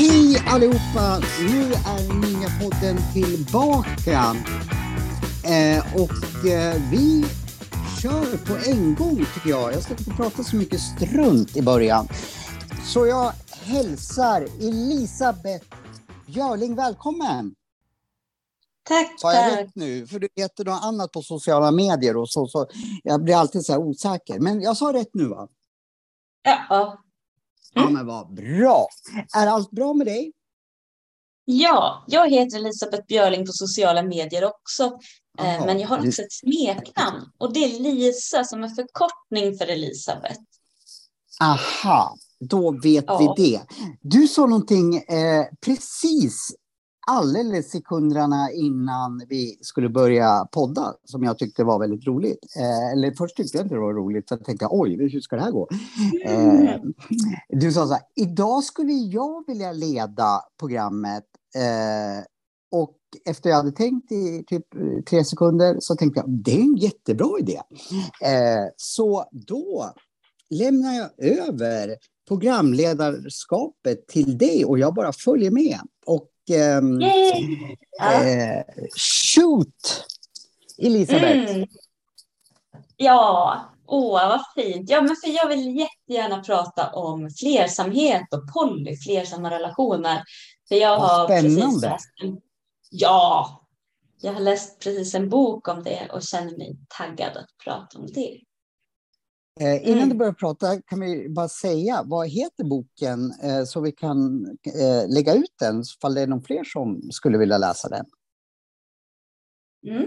Hej allihopa! Nu är nya podden tillbaka. Eh, och eh, vi kör på en gång tycker jag. Jag ska inte prata så mycket strunt i början. Så jag hälsar Elisabeth Björling välkommen! Tack, Sa jag rätt nu? För du heter något annat på sociala medier och så, så jag blir alltid så här osäker. Men jag sa rätt nu va? Ja. Ja Mm. men vad bra! Är allt bra med dig? ja, jag heter Elisabeth Björling på sociala medier också. Eh, Jaha. Men jag har också ett smeknamn och det är Lisa som är förkortning för Elisabeth. Aha, då vet Ja. vi det. Du sa någonting eh, precis alldeles sekunderna innan vi skulle börja podda som jag tyckte var väldigt roligt. Eh, eller först tyckte jag inte det var roligt, för jag tänkte oj, hur ska det här gå? Eh, du sa så här, idag skulle jag vilja leda programmet eh, och efter jag hade tänkt i typ eh, tre sekunder så tänkte jag det är en jättebra idé. Eh, så då lämnar jag över programledarskapet till dig och jag bara följer med. Och! Ja. eh, shoot! Elisabeth. Mm. Ja, åh vad fint. Ja, men för jag vill jättegärna prata om flersamhet och poly, flersamma relationer. För jag Vad har precis spännande. läst en, Ja, jag har läst precis en bok om det och känner mig taggad att prata om det. Eh, innan Mm. du börjar prata kan vi bara säga, vad heter boken eh, så vi kan eh, lägga ut den ifall det är någon fler som skulle vilja läsa den. Mm.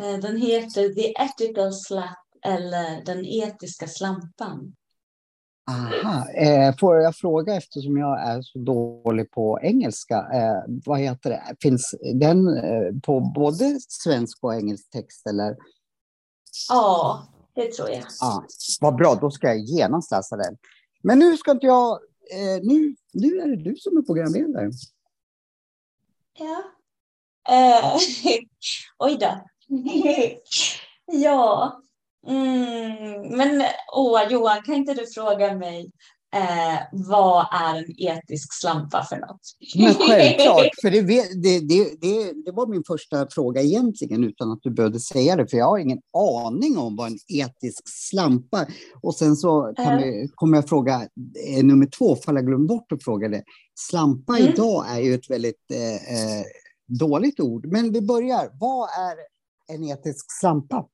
Eh, Den heter The Ethical Slap eller Den etiska slampan. Aha. Eh, får jag fråga eftersom jag är så dålig på engelska, eh, vad heter det? Finns den på både svensk och engelsk text eller? Ja, det tror jag. Ja, vad bra, då ska jag genast läsa den. Men nu ska inte jag, eh, nu, nu är det du som är programledare. Ja. Eh, oj då. ja. Mm, men åh, Johan, kan inte du fråga mig eh, vad är en etisk slampa för något? Men självklart, för det, det, det, det, var min första fråga egentligen utan att du behövde säga det, för jag har ingen aning om vad en etisk slampa. Och sen så Ja. vi, kommer jag fråga eh, nummer två, för jag glömde bort att fråga det. Slampa Mm. idag är ju ett väldigt eh, eh, dåligt ord, men vi börjar. Vad är en etisk slampa?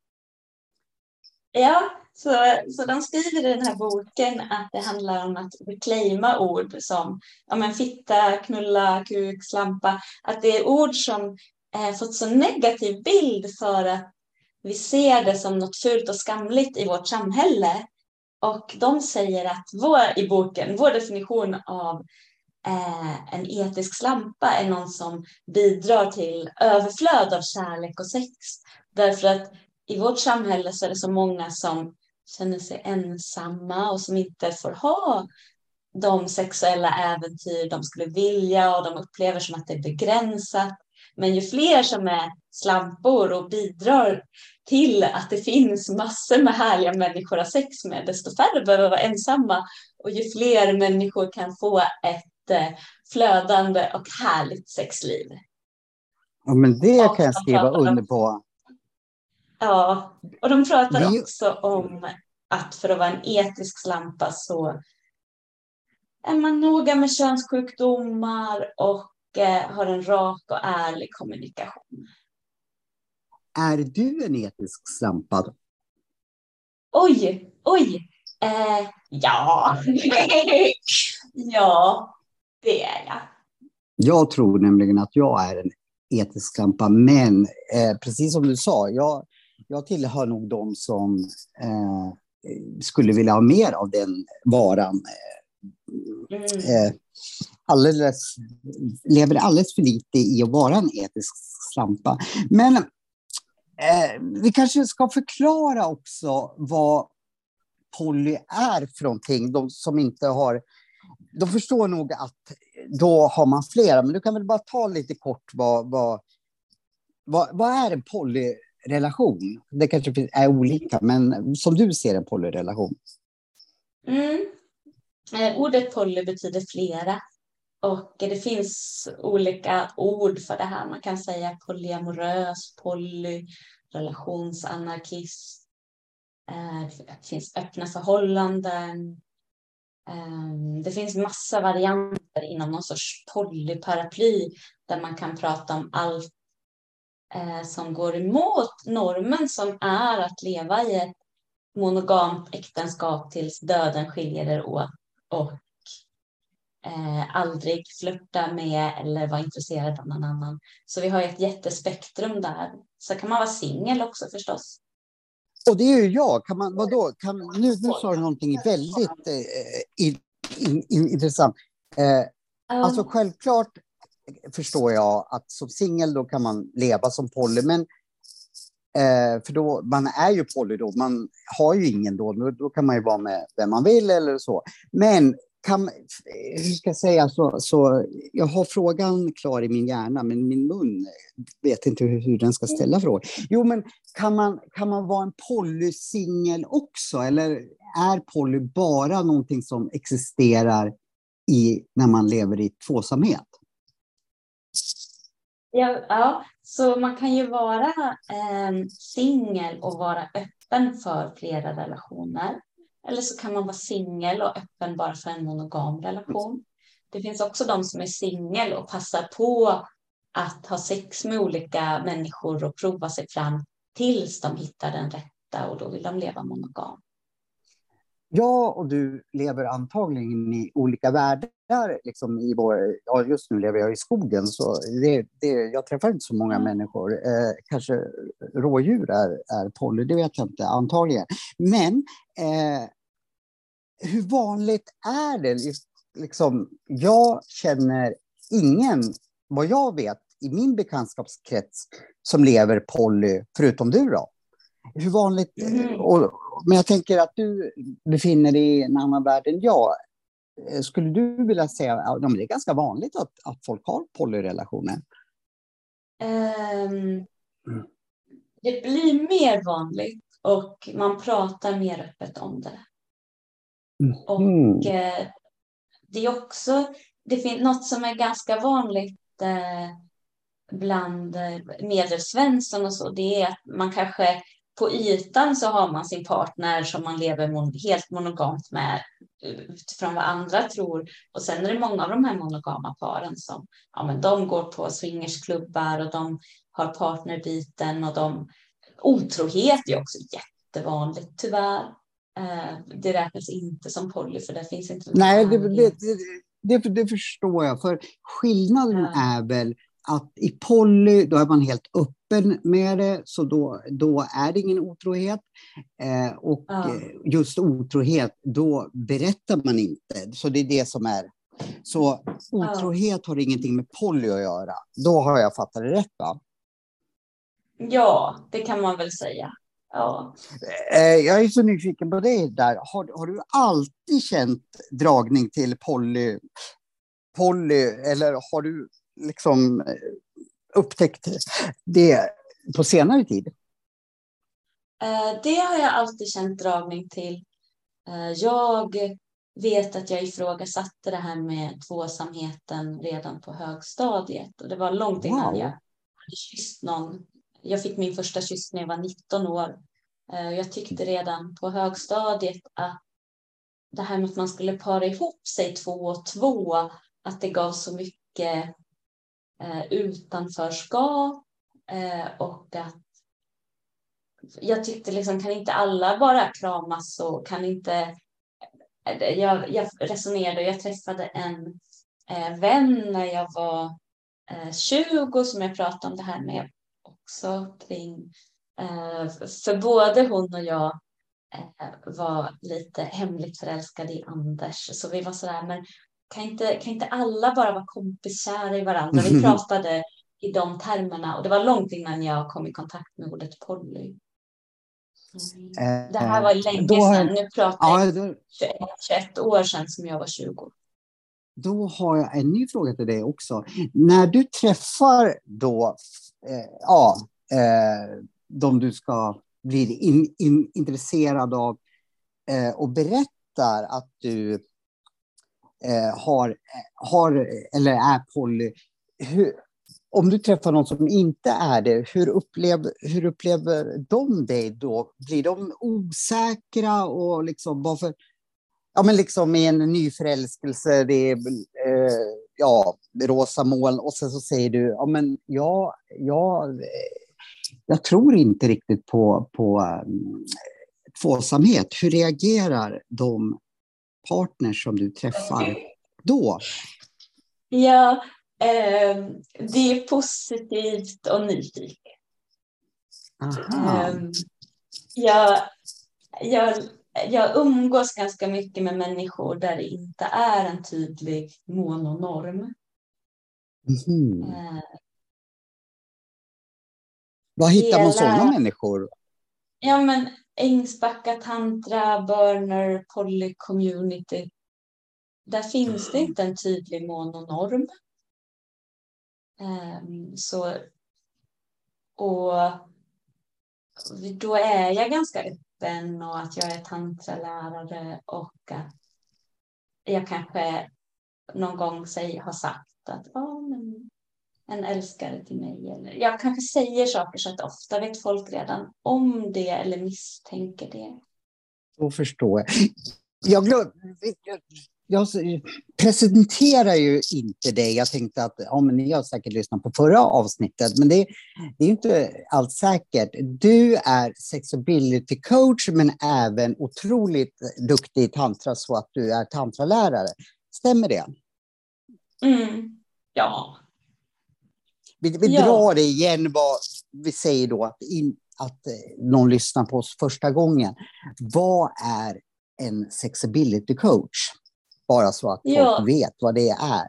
Ja, så, så de skriver i den här boken att det handlar om att reclaima ord som ja, men fitta, knulla, kuk, slampa. Att det är ord som eh, fått så negativ bild för att vi ser det som något fult och skamligt i vårt samhälle. Och de säger att vår, i boken, vår definition av eh, en etisk slampa är någon som bidrar till överflöd av kärlek och sex. Därför att i vårt samhälle så är det så många som känner sig ensamma och som inte får ha de sexuella äventyr de skulle vilja och de upplever som att det är begränsat. Men ju fler som är slampor och bidrar till att det finns massor med härliga människor att ha sex med, desto färre behöver vara ensamma. Och ju fler människor kan få ett eh, flödande och härligt sexliv. Ja, men det kan jag skriva under på. Ja, och de pratar Vi- också om att för att vara en etisk slampa så är man noga med könssjukdomar och eh, har en rak och ärlig kommunikation. Är du en etisk slampa? Oj, oj. Eh, ja. ja, det är jag. Jag tror nämligen att jag är en etisk slampa, men eh, precis som du sa, jag, jag tillhör nog de som eh, skulle vilja ha mer av den varan. Mm. Eh, alldeles, lever alldeles för lite i att vara en etisk slampa. Men eh, vi kanske ska förklara också vad poly är för någonting, de som inte har de förstår nog att då har man flera, men du kan väl bara ta lite kort vad, vad, vad, vad är en polyrelation? Det kanske är olika, men som du ser en polyrelation. Mm. Eh, ordet poly betyder flera och det finns olika ord för det här. Man kan säga polyamorös, poly, relationsanarkist. Eh, det finns öppna förhållanden. Ehm, det finns massa varianter inom någon sorts polyparaply där man kan prata om allt eh, som går emot normen som är att leva i ett monogamt äktenskap tills döden skiljer er åt och eh, aldrig flörta med eller vara intresserad av någon annan. Så vi har ett jättespektrum där. Så kan man vara singel också förstås. Och det är ju jag. Kan man, vadå? Kan, nu, nu sa du någonting väldigt eh, in, in, in, intressant. Eh, um. Alltså självklart förstår jag att som singel då kan man leva som poly, men Eh, för då, man är ju poly då, man har ju ingen då, då, då kan man ju vara med vem man vill eller så. Men kan, hur ska jag säga, så, så, jag har frågan klar i min hjärna, men min mun vet inte hur, hur den ska ställa frågan. Jo, men kan man, kan man vara en polysingel också, eller är poly bara någonting som existerar i, när man lever i tvåsamhet? Ja, ja, så man kan ju vara eh, singel och vara öppen för flera relationer. Eller så kan man vara singel och öppen bara för en monogam relation. Det finns också de som är singel och passar på att ha sex med olika människor och prova sig fram tills de hittar den rätta och då vill de leva monogam jag och du lever antagligen i olika världar. Liksom i vår, ja, just nu lever jag i skogen, så det, det, jag träffar inte så många mm. människor. Eh, kanske rådjur är, är poly, det vet jag inte, antagligen. Men eh, hur vanligt är det? Liksom, jag känner ingen, vad jag vet, i min bekantskapskrets som lever poly, förutom du då. Hur vanligt... Mm. Och, men jag tänker att du befinner dig i en annan värld än jag. Eh, skulle du vilja säga att det är ganska vanligt att, att folk har polyrelationer? Um. Det blir mer vanligt och man pratar mer öppet om det. Mm. Och eh, det är också det finns något som är ganska vanligt eh, bland eh, medelsvensson och så. Det är att man kanske på ytan så har man sin partner som man lever mon helt monogamt med utifrån vad andra tror. Och sen är det många av de här monogama paren som ja, men de går på swingersklubbar och de har partnerbiten och de otrohet är också jättevanligt tyvärr. Eh, det räknas inte som poly för det finns inte. Nej, det, det, det, det, förstår jag. För skillnaden ja. är väl att i poly, då är man helt öppen med det, så då, då är det ingen otrohet. Eh, och ja. Eh, just otrohet, då berättar man inte. Så det är det som är... Så otrohet ja. har ingenting med poly att göra. Då har jag fattat det rätt, va? Ja, det kan man väl säga. Ja. Eh, jag är så nyfiken på det där. Har, har du alltid känt dragning till poly, poly eller har du liksom eh, upptäckt det på senare tid? Eh, det har jag alltid känt dragning till. Eh, jag vet att jag ifrågasatte det här med tvåsamheten redan på högstadiet och det var långt innan wow. jag hade kysst någon. Jag fick min första kyss när jag var 19 år. Jag tyckte redan på högstadiet att det här med att man skulle para ihop sig två och två, att det gav så mycket eh, Eh, utanförskap eh, och att jag tyckte liksom kan inte alla bara kramas och kan inte eh, jag, jag resonerade och jag träffade en eh, vän när jag var eh, 20 som jag pratade om det här med också kring eh, för både hon och jag eh, var lite hemligt förälskade i Anders. Så vi var sådär men kan inte, kan inte alla bara vara kompiskära i varandra? Vi pratade i de termerna och det var långt innan jag kom i kontakt med ordet poly. Mm. Det här var länge sedan, nu pratar jag ja, 21, 21 år sedan som jag var 20. då har jag en ny fråga till dig också. När du träffar då, eh, ja, eh, de du ska bli in, in, intresserad av eh, och berättar att du Eh, har, har, eller är poly, hur, om du träffar någon som inte är det, hur upplever, hur upplever de dig då? Blir de osäkra och liksom varför? Ja, men liksom i en ny förälskelse, det är eh, ja, rosa moln och sen så säger du, ja men ja, ja, jag tror inte riktigt på, på um, tvåsamhet. Hur reagerar de partners som du träffar då? Ja, eh, det är positivt och nyfiket. Eh, jag, jag, jag umgås ganska mycket med människor där det inte är en tydlig mononorm. Mm. Eh, Var hittar man sådana människor? Ja, men Ängsbacka tantra, burner, poly community. Där finns det inte en tydlig mononorm. Um, så, och då är jag ganska öppen och att jag är tantralärare och att jag kanske någon gång säger, har sagt att oh, men en älskare till mig. Eller jag kanske säger saker så att ofta vet folk redan om det eller misstänker det. Då förstår jag. Jag, glöm, jag presenterar ju inte dig. Jag tänkte att ja, men ni har säkert lyssnat på förra avsnittet, men det, det är inte alls säkert. Du är sexability coach, men även otroligt duktig i tantra så att du är tantralärare. Stämmer det? Mm. Ja, vi, vi ja. drar det igen, vad vi säger då att, in, att eh, någon lyssnar på oss första gången. Vad är en sexability coach? Bara så att ja. folk vet vad det är.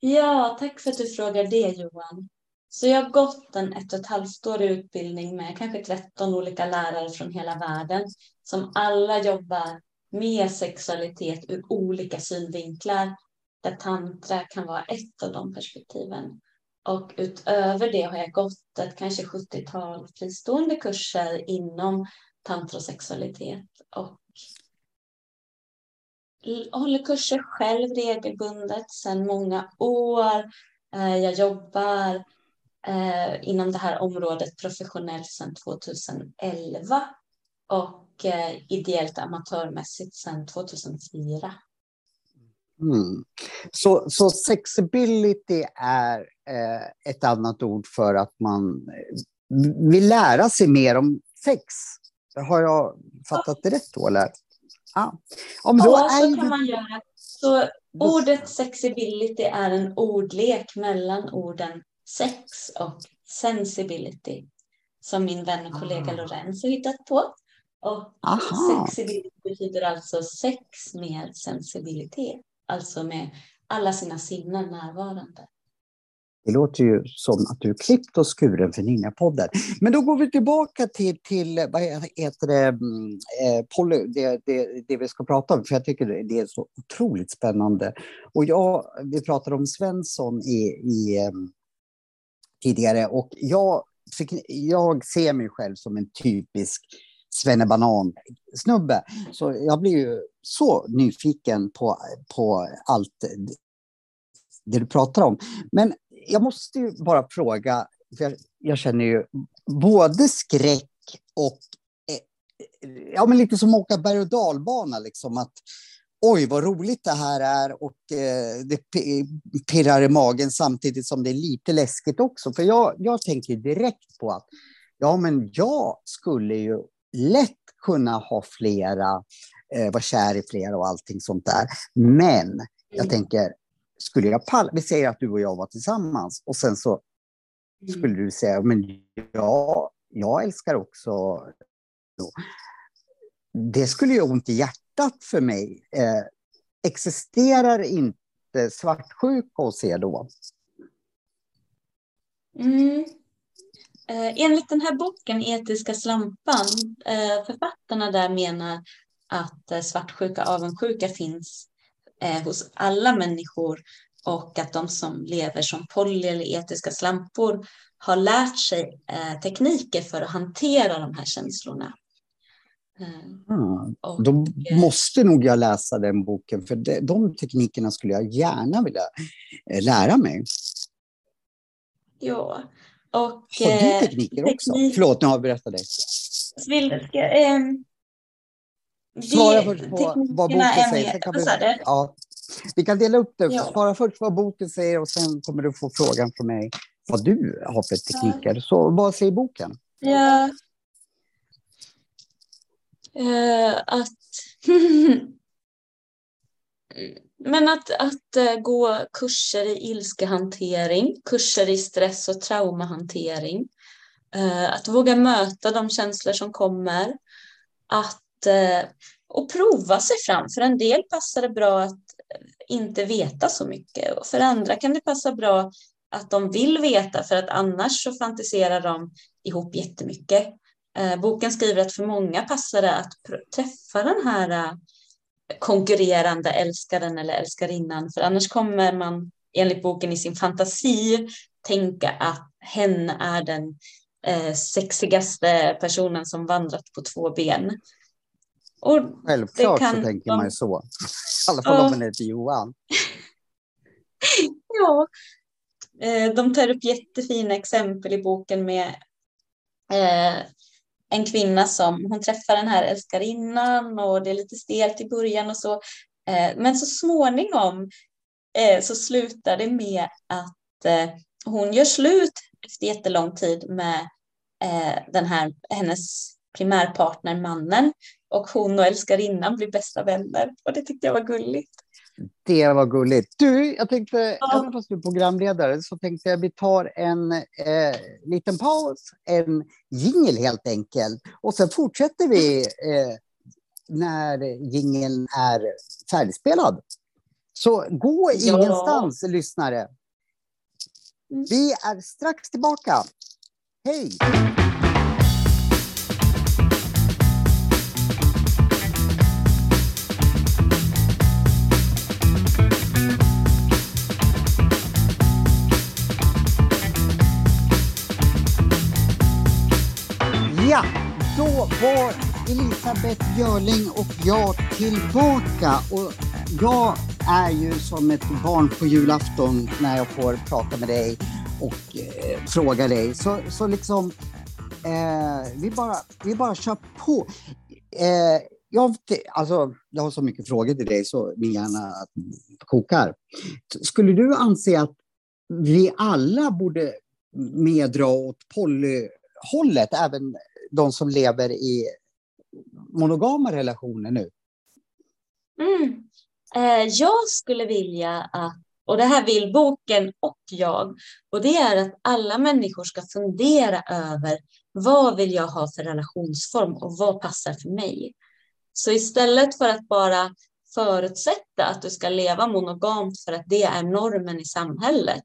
Ja, tack för att du frågar det Johan. Så jag har gått en ett och ett halvt år utbildning med kanske 13 olika lärare från hela världen som alla jobbar med sexualitet ur olika synvinklar där tantra kan vara ett av de perspektiven. Och utöver det har jag gått ett kanske 70-tal fristående kurser inom tantrosexualitet och håller kurser själv regelbundet sedan många år. Eh, jag jobbar eh, inom det här området professionellt sedan 2011 och eh, ideellt amatörmässigt sedan 2004. Mm. Så, så sexability är eh, ett annat ord för att man eh, vill lära sig mer om sex. Har jag fattat det rätt då? Eller? Ja, om då ja så kan man göra. Så ordet sexability är en ordlek mellan orden sex och sensibility som min vän och kollega ah. Lorenzo hittat på. Och Aha. sexability betyder alltså sex med sensibilitet alltså med alla sina sinnen närvarande. Det låter ju som att du är klippt och skuren för Ninjapodden. Men då går vi tillbaka till, till vad heter det, mm, eh, poly, det, det, det, vi ska prata om, för jag tycker det är så otroligt spännande. Och jag, vi pratade om Svensson i, i eh, tidigare och jag, jag ser mig själv som en typisk svennebanan-snubbe. Så jag blir ju så nyfiken på, på allt det du pratar om. Men jag måste ju bara fråga, för jag, jag känner ju både skräck och eh, ja, men lite som att åka berg och dalbana, liksom att oj vad roligt det här är och eh, det pirrar i magen samtidigt som det är lite läskigt också. För jag, jag tänker direkt på att ja, men jag skulle ju lätt kunna ha flera, eh, vara kär i flera och allting sånt där. Men jag mm. tänker, skulle jag palla, vi säger att du och jag var tillsammans och sen så mm. skulle du säga, men ja, jag älskar också det skulle göra ont i hjärtat för mig. Eh, existerar inte svartsjuka hos er då? Mm. Eh, enligt den här boken Etiska slampan, eh, författarna där menar att eh, svartsjuka avundsjuka finns hos alla människor och att de som lever som poly eller etiska slampor har lärt sig tekniker för att hantera de här känslorna. Mm. Och, Då måste nog jag läsa den boken, för de, de teknikerna skulle jag gärna vilja lära mig. Ja. Och, har du eh, tekniker också? Teknik... Förlåt, nu har jag berättat dig. Vill, ska, eh, Svara först på vad boken säger. Kan vi, ja, vi kan dela upp det. Ja. Svara först vad boken säger och sen kommer du få frågan från mig vad du har för tekniker. Så vad säger boken? Ja. Uh, att Men att, att eh, gå kurser i ilskehantering, kurser i stress och traumahantering. Eh, att våga möta de känslor som kommer. Att eh, och prova sig fram. För en del passar det bra att inte veta så mycket. Och för andra kan det passa bra att de vill veta för att annars så fantiserar de ihop jättemycket. Boken skriver att för många passar det att träffa den här konkurrerande älskaren eller älskarinnan för annars kommer man enligt boken i sin fantasi tänka att hen är den eh, sexigaste personen som vandrat på två ben. Och Självklart kan, så tänker man ju så. I alla fall om man heter Johan. ja, eh, de tar upp jättefina exempel i boken med eh, en kvinna som hon träffar den här älskarinnan och det är lite stelt i början och så. Eh, men så småningom eh, så slutar det med att eh, hon gör slut efter jättelång tid med eh, den här, hennes primärpartner, mannen, och hon och älskarinnan blir bästa vänner. Och det tyckte jag var gulligt. Det var gulligt. Du, jag tänkte, ja. även fast du är programledare, så tänkte jag vi tar en eh, liten paus, en jingel helt enkelt. Och sen fortsätter vi eh, när jingeln är färdigspelad. Så gå ja. ingenstans, lyssnare. Vi är strax tillbaka. Hej! Var Elisabeth Björling och jag tillbaka. Och jag är ju som ett barn på julafton när jag får prata med dig och eh, fråga dig. Så, så liksom, eh, vi, bara, vi bara kör på. Eh, jag, alltså, jag har så mycket frågor till dig så min hjärna kokar. Skulle du anse att vi alla borde meddra åt polyhållet, även de som lever i monogama relationer nu? Mm. Eh, jag skulle vilja att, och det här vill boken och jag, och det är att alla människor ska fundera över vad vill jag ha för relationsform och vad passar för mig? Så istället för att bara förutsätta att du ska leva monogamt för att det är normen i samhället,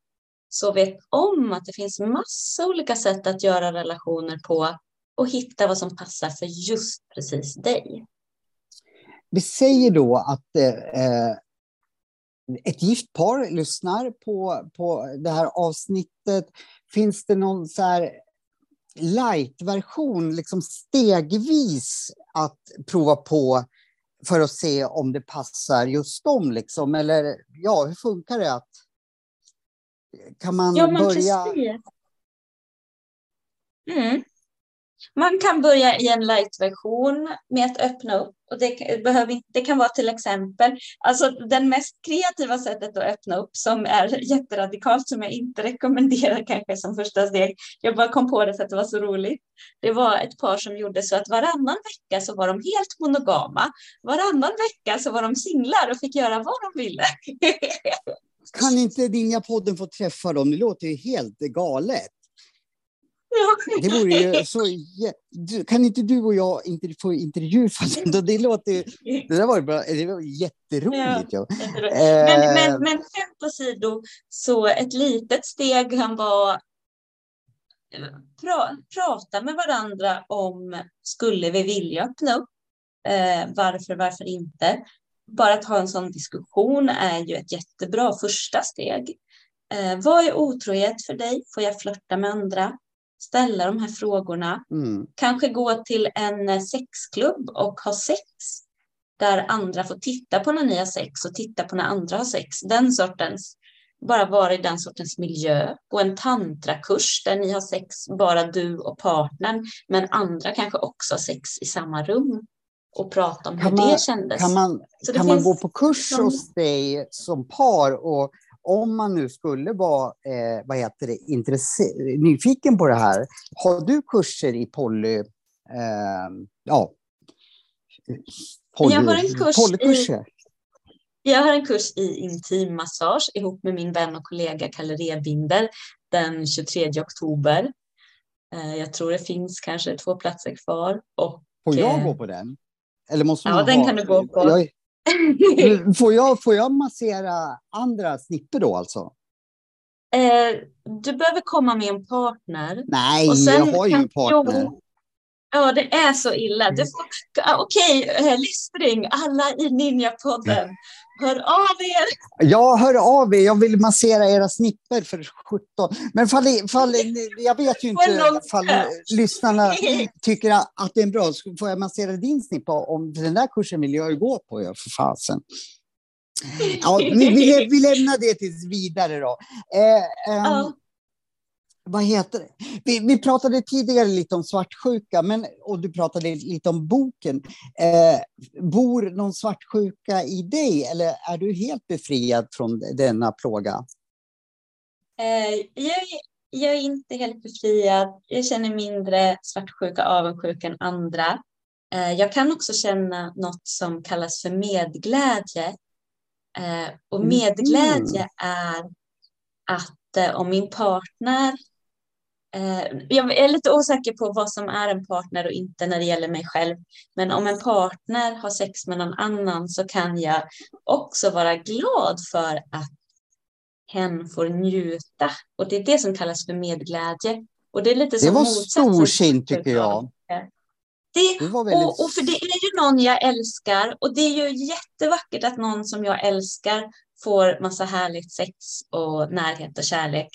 så vet om att det finns massa olika sätt att göra relationer på och hitta vad som passar för just precis dig. Vi säger då att eh, ett gift par lyssnar på, på det här avsnittet. Finns det någon så här light-version, liksom stegvis att prova på för att se om det passar just dem? Liksom? Eller ja, hur funkar det? Att, kan man ja, börja... Mm. Man kan börja i en light-version med att öppna upp. Och det, behöver, det kan vara till exempel, alltså den mest kreativa sättet att öppna upp som är jätteradikalt som jag inte rekommenderar kanske som första steg. Jag bara kom på det för att det var så roligt. Det var ett par som gjorde så att varannan vecka så var de helt monogama. Varannan vecka så var de singlar och fick göra vad de ville. Kan inte Ninja-podden få träffa dem? Det låter ju helt galet. Det vore ju så... Kan inte du och jag få intervjua Det låter Det där var, bra, det var jätteroligt. Ja, ja. Men, men, eh. men skämt åsido, så ett litet steg kan vara pra, prata med varandra om skulle vi vilja öppna upp? Eh, varför, varför inte? bara att ha en sån diskussion är ju ett jättebra första steg. Eh, vad är otrohet för dig? Får jag flörta med andra? Ställa de här frågorna. Mm. Kanske gå till en sexklubb och ha sex där andra får titta på när ni har sex och titta på när andra har sex. Den sortens, bara vara i den sortens miljö. Gå en tantrakurs där ni har sex, bara du och partnern, men andra kanske också har sex i samma rum och prata om kan hur man, det kändes. Kan man, kan man gå på kurs som... hos dig som par och om man nu skulle vara eh, vad heter det, nyfiken på det här, har du kurser i poly, eh, ja, poly, jag har en kurs polykurser? I, jag har en kurs i intimmassage ihop med min vän och kollega Kalle Rebinder den 23 oktober. Eh, jag tror det finns kanske två platser kvar. Och, Får jag gå på den? Eller måste ja, den ha... kan du gå på. Jag, får, jag, får jag massera andra snipper då alltså? Eh, du behöver komma med en partner. Nej, jag har ju en partner. Jag, ja, det är så illa. Får, okej, okay, eh, listring, alla i Ninja-podden. Hör av er! Ja, hör av er. Jag vill massera era snipper för 17. Men fall, fall, jag vet ju inte fall lyssnarna tycker att det är bra. Så får jag massera din snippa om den där kursen vill jag ju gå på, ja, för fasen. Ja, vi, vi, vi lämnar det tills vidare då. Eh, um, ja vad heter det? Vi, vi, pratade tidigare lite om svartsjuka men, och du pratade lite om boken. Eh, bor någon svartsjuka i dig eller är du helt befriad från denna plåga? Eh, jag, jag, är inte helt befriad. Jag känner mindre svartsjuka avundsjuka än andra. Eh, jag kan också känna något som kallas för medglädje. Eh, och mm. medglädje mm. är att eh, om min partner jag är lite osäker på vad som är en partner och inte när det gäller mig själv. Men om en partner har sex med någon annan så kan jag också vara glad för att hen får njuta. Och det är det som kallas för medglädje. Och det är lite det var storsint tycker jag. Det, det väldigt... och, och, för det är ju någon jag älskar och det är ju jättevackert att någon som jag älskar får massa härligt sex och närhet och kärlek.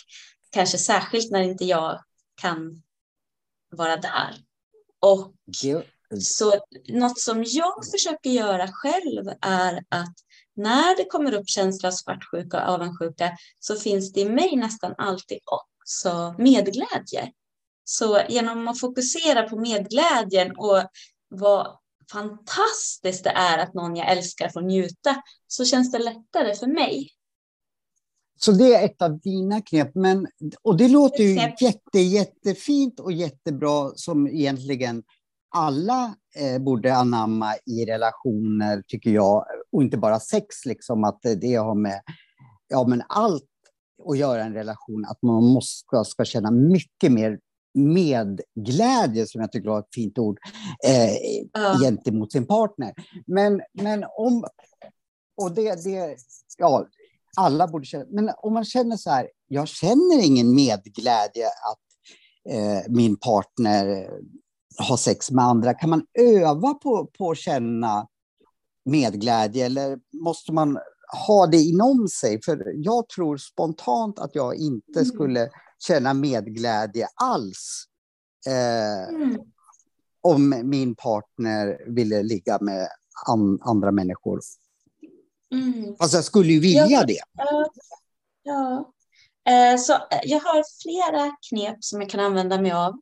Kanske särskilt när inte jag kan vara där. Och så något som jag försöker göra själv är att när det kommer upp känslor av svartsjuka och avundsjuka så finns det i mig nästan alltid också medglädje. Så genom att fokusera på medglädjen och vad fantastiskt det är att någon jag älskar får njuta så känns det lättare för mig. Så det är ett av dina knep. Men, och det låter ju jätte, jättefint och jättebra som egentligen alla eh, borde anamma i relationer, tycker jag. Och inte bara sex, liksom, att det har med ja, men allt att göra en relation. Att man måste, ska känna mycket mer medglädje, som jag tycker var ett fint ord, eh, ja. gentemot sin partner. Men, men om... Och det, det, ja, alla borde känna. Men om man känner så här, jag känner ingen medglädje att eh, min partner har sex med andra. Kan man öva på, på att känna medglädje eller måste man ha det inom sig? För jag tror spontant att jag inte mm. skulle känna medglädje alls. Eh, mm. Om min partner ville ligga med an, andra människor. Mm. Fast jag skulle ju vilja ja, det. Ja. Eh, så eh, jag har flera knep som jag kan använda mig av.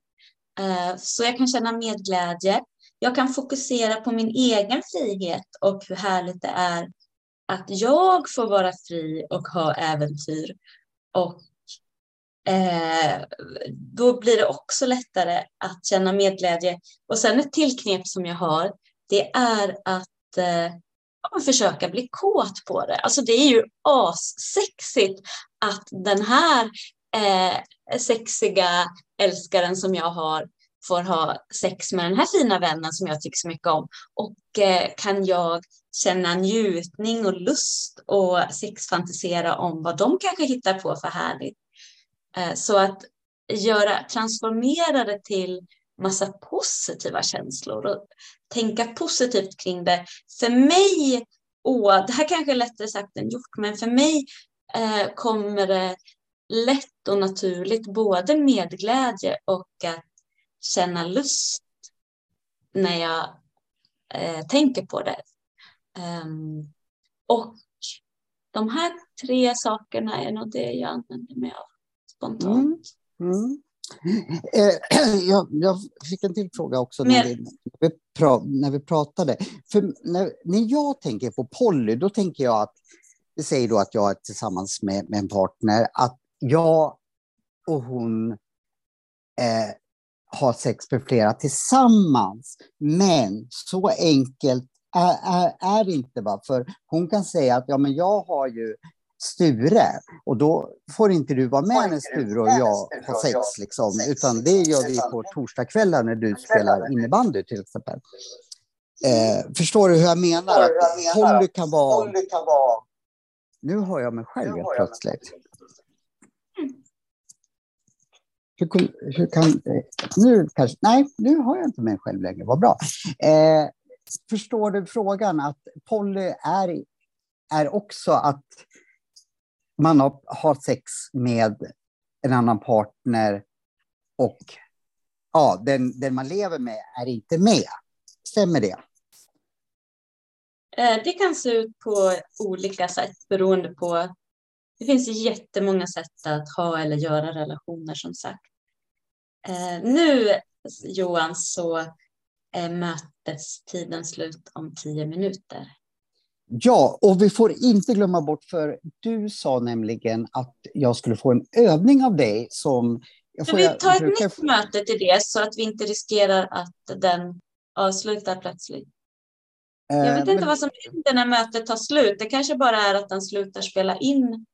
Eh, så jag kan känna medglädje. Jag kan fokusera på min egen frihet och hur härligt det är att jag får vara fri och ha äventyr. Och eh, då blir det också lättare att känna medglädje. Och sen ett till knep som jag har, det är att eh, försöka bli kåt på det. Alltså det är ju assexigt att den här eh, sexiga älskaren som jag har får ha sex med den här fina vännen som jag tycker så mycket om. Och eh, kan jag känna njutning och lust och sexfantisera om vad de kanske hittar på för härligt. Eh, så att göra, transformera det till massa positiva känslor och tänka positivt kring det. För mig åh, det här kanske är lättare sagt än gjort, men för mig eh, kommer det lätt och naturligt både med glädje och att känna lust när jag eh, tänker på det. Um, och de här tre sakerna är nog det jag använder mig av spontant. Mm. Mm. Eh, jag, jag, fick en till fråga också när, vi, när, vi, pratade. För när, när jag tänker på Polly, då tänker jag att, säger då att jag är tillsammans med, med en partner, att jag och hon eh, har sex med flera tillsammans. Men så enkelt är, är, är det inte. Va? För hon kan säga att ja, men jag har ju Sture och då får inte du vara med när Sture och jag har sex. Liksom, utan det gör vi på torsdagskvällar när du spelar innebandy till exempel. Eh, förstår du hur jag menar? Att Polly kan vara... Nu har jag mig själv helt plötsligt. Hur, hur kan... Nu kanske... Nej, nu har jag inte mig själv längre. Vad bra. Eh, förstår du frågan? Att Polly är, är också att man har, har sex med en annan partner och ja, den, den man lever med är inte med. Stämmer det? Eh, det kan se ut på olika sätt beroende på... Det finns jättemånga sätt att ha eller göra relationer som sagt. Eh, nu Johan så är mötestiden slut om tio minuter. Ja, och vi får inte glömma bort, för du sa nämligen att jag skulle få en övning av dig som... Får, vi tar ett brukar... nytt möte till det så att vi inte riskerar att den avslutar plötsligt. Jag vet eh, inte men... vad som händer när mötet tar slut. Det kanske bara är att den slutar spela in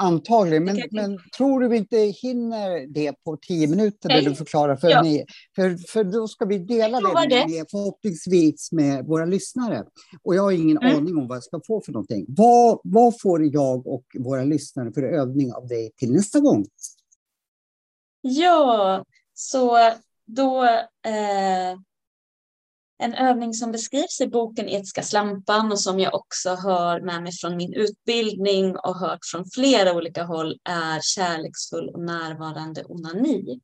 Antagligen, men, men tror du vi inte hinner det på tio minuter Nej. du förklarar för ja. mig? För, för då ska vi dela det, det. Med, förhoppningsvis med våra lyssnare. Och jag har ingen mm. aning om vad jag ska få för någonting. Vad, vad får jag och våra lyssnare för övning av dig till nästa gång? Ja, så då eh, en övning som beskrivs i boken Etiska slampan och som jag också hör med mig från min utbildning och hört från flera olika håll är kärleksfull och närvarande onani.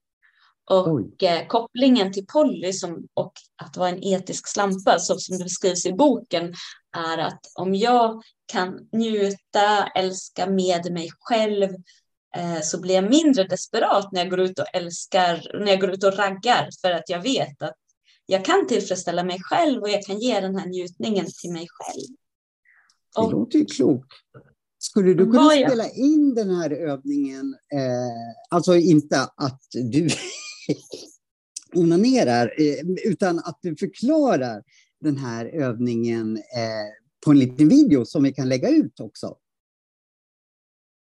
Och eh, kopplingen till Polly som, och att vara en etisk slampa, så som det beskrivs i boken, är att om jag kan njuta, älska med mig själv, eh, så blir jag mindre desperat när jag går ut och älskar, när jag går ut och raggar, för att jag vet att jag kan tillfredsställa mig själv och jag kan ge den här njutningen till mig själv. Och, det låter ju klokt. Skulle du kunna spela in den här övningen, eh, alltså inte att du onanerar, eh, utan att du förklarar den här övningen eh, på en liten video som vi kan lägga ut också?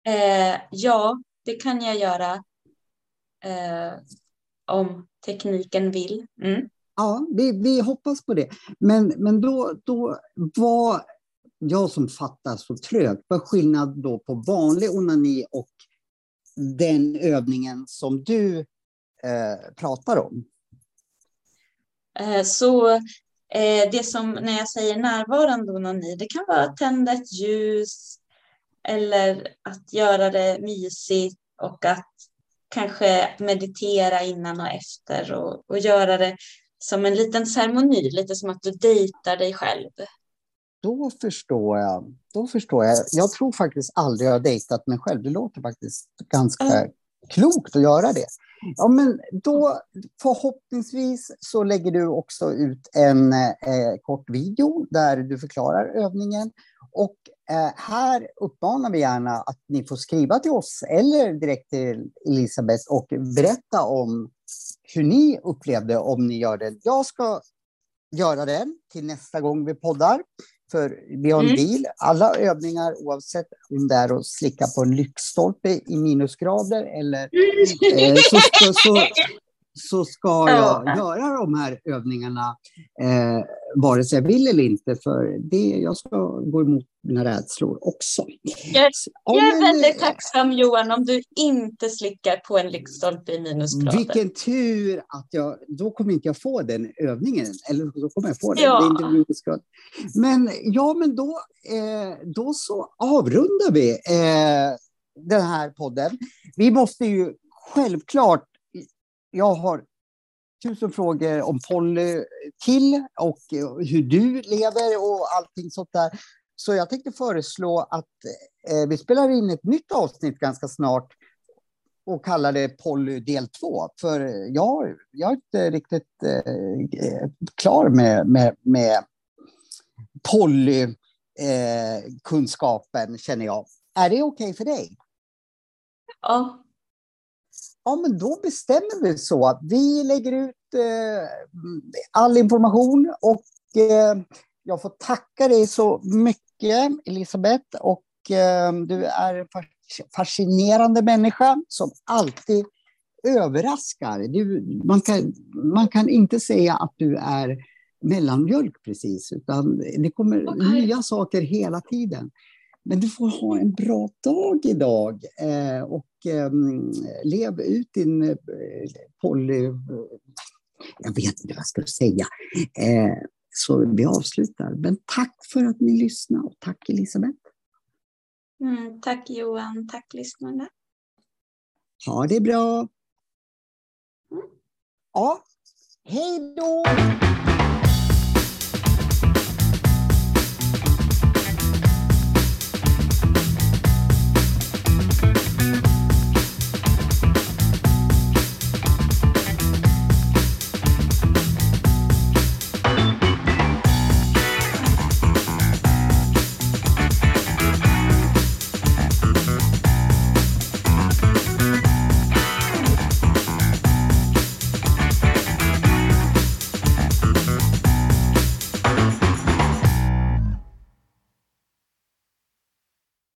Eh, ja, det kan jag göra. Eh, om tekniken vill. Mm. Ja, vi, vi hoppas på det. Men, men då, då var jag som fattar så trögt, vad skillnad då på vanlig onani och den övningen som du eh, pratar om? Eh, så eh, det som när jag säger närvarande onani, det kan vara att tända ett ljus eller att göra det mysigt och att kanske meditera innan och efter och, och göra det som en liten ceremoni, lite som att du dejtar dig själv. Då förstår jag. Då förstår jag. Jag tror faktiskt aldrig jag har dejtat mig själv. Det låter faktiskt ganska mm. klokt att göra det. Ja, men då förhoppningsvis så lägger du också ut en eh, kort video där du förklarar övningen. Och eh, här uppmanar vi gärna att ni får skriva till oss eller direkt till Elisabeth och berätta om hur ni upplevde om ni gör den. Jag ska göra den till nästa gång vi poddar. För vi har en mm. deal. Alla övningar, oavsett om det är att slicka på en lyktstolpe i minusgrader eller mm. eh, så, så, så, så ska jag göra de här övningarna eh, vare sig jag vill eller inte. För det, jag ska gå emot mina rädslor också. Jag, jag är väldigt tacksam Johan om du inte slickar på en lyktstolpe i minusgrader. Vilken tur att jag, då kommer inte jag få den övningen. Eller då kommer jag få den. Ja. Det är inte men ja, men då, eh, då så avrundar vi eh, den här podden. Vi måste ju självklart, jag har tusen frågor om Polly till och eh, hur du lever och allting sånt där. Så jag tänkte föreslå att eh, vi spelar in ett nytt avsnitt ganska snart och kallar det Polly del 2. För jag, jag är inte riktigt eh, klar med, med, med Polly-kunskapen, eh, känner jag. Är det okej okay för dig? Ja. Ja, men då bestämmer vi så. Vi lägger ut eh, all information och eh, jag får tacka dig så mycket, Elisabeth. Och eh, du är en fascinerande människa som alltid överraskar. Du, man, kan, man kan inte säga att du är mellanmjölk precis, utan det kommer okay. nya saker hela tiden. Men du får ha en bra dag idag eh, och eh, lev ut din eh, poly... Jag vet inte vad jag ska säga. Eh, så vi avslutar. Men tack för att ni lyssnade och tack Elisabeth. Mm, tack Johan, tack lyssnarna. Ha det bra. Mm. Ja, hej då!